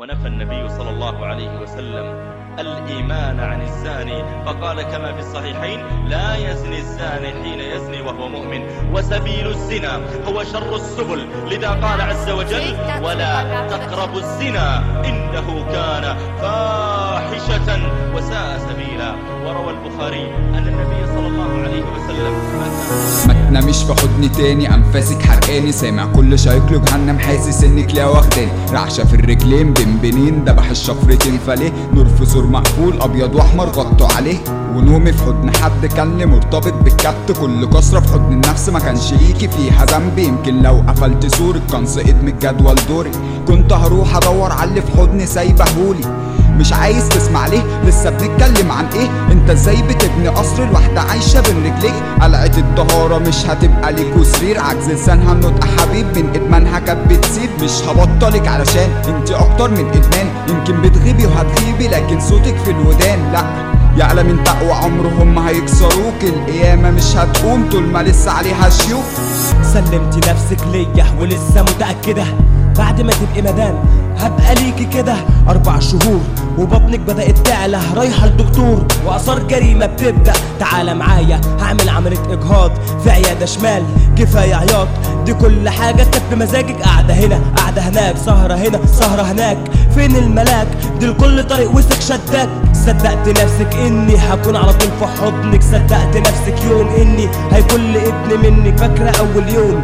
ونفى النبي صلى الله عليه وسلم الإيمان عن الزاني. فقال كما في الصحيحين لا يزني الزاني حين يزني وهو مؤمن. وسبيل الزنا هو شر السبل. لذا قال عز وجل ولا تقربوا الزنا إنه كان فاحشة وساء سبيلا. وروى البخاري أن النبي صلى الله عليه وسلم ما تنامش في حضني تاني. انفاسك حرقاني سامع كل له جهنم حاسس انك لا واخداني رعشة في الرجلين بين بنين. دبح الشفرتين فليه نور في زور مقفول أبيض وأحمر غطوا عليه. ونومي في حضن حد كان لي مرتبط بالكبت. كل كسرة في حضن النفس ما كانش ليكي. فيها ذنب يمكن لو قفلت سورك كان سقط من الجدول دوري. كنت هروح أدور على اللي في حضني سايبهولي. مش عايز تسمع ليه؟ لسه بنتكلم عن إيه؟ انت إزاي بتبني قصر الواحدة عايشة بين رجليك؟ قلعة الطهارة مش هتبقى ليك وسرير. عجز لسانها النطق حبيب من ادمانها كانت بتسيب مش هبطلك علشان انت أكتر من إدمان. يمكن بتغيبي وهتغيبي لكن صوتك في الودان. لا يعلم من تقوى عمرهم ما هيكسروك. القيامة مش هتقوم طول ما لسه عليها شيوخ. سلمت نفسك ليا ولسه متأكدة. بعد ما تبقي مدام هبقى ليكي كده أربع شهور وبطنك بدأت تعلى. رايحة للدكتور وآثار جريمة بتبدأ. تعالى معايا هعمل عملية إجهاض في عيادة شمال. كفاية عياط دي كل حاجة كانت بمزاجك. قاعدة هنا قاعدة هناك سهرة هنا سهرة هناك. فين الملاك؟ دي لكل طريق وسك شداك. صدقت نفسك إني هكون على طول في حضنك. صدقت نفسك يوم إني هيكون ابن منك. فاكرة أول يوم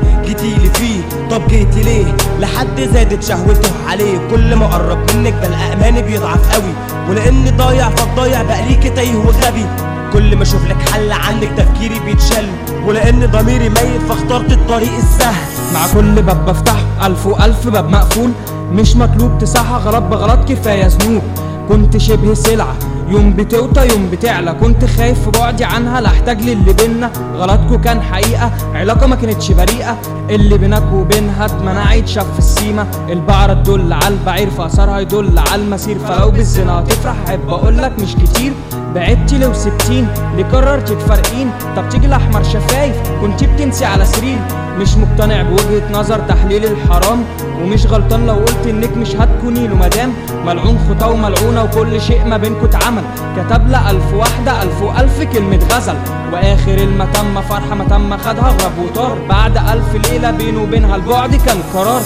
جيتي ليه؟ لحد زادت شهوته عليه. كل ما اقرب منك بلقى اماني بيضعف قوي. ولاني ضايع فالضايع بقى ليكي تايه وغبي كل ما أشوف لك حل عنك تفكيري بيتشل. ولأن ضميري ميت فاخترت الطريق السهل. مع كل باب بفتحه ألف وألف باب مقفول. مش مطلوب تصحى غلط بغلط كفاية ذنوب كنت شبه سلعة. يوم بتوطى يوم بتعلى. كنت خايف في بعدي عنها لا احتاج للي بينا غلطكوا كان حقيقة علاقة ما كانتش بريئة. اللي بينك وبينها اتمنعت شاف في السيمة البعرة تدل على البعير فأثرها يدل على المسير. فلو بالزنا هتفرح احب أقولك مش كتير. بعدتي لو سبتين ليه قررتي تفارقين؟ طب تيجي الأحمر شفايف كنتي بتنسي على سرير. مش مقتنع بوجهة نظر تحليل الحرام ومش غلطان لو قلت إنك مش هتكوني له مدام. ملعون خطاه وملعونة وكل شيء ما بينكوا اتعمل. كتب لها ألف واحدة ألف وألف كلمة غزل. وآخر المتم فرحة ما تم خدها غرب وطار. بعد ألف ليلة بينه وبينها البعد كان قرار.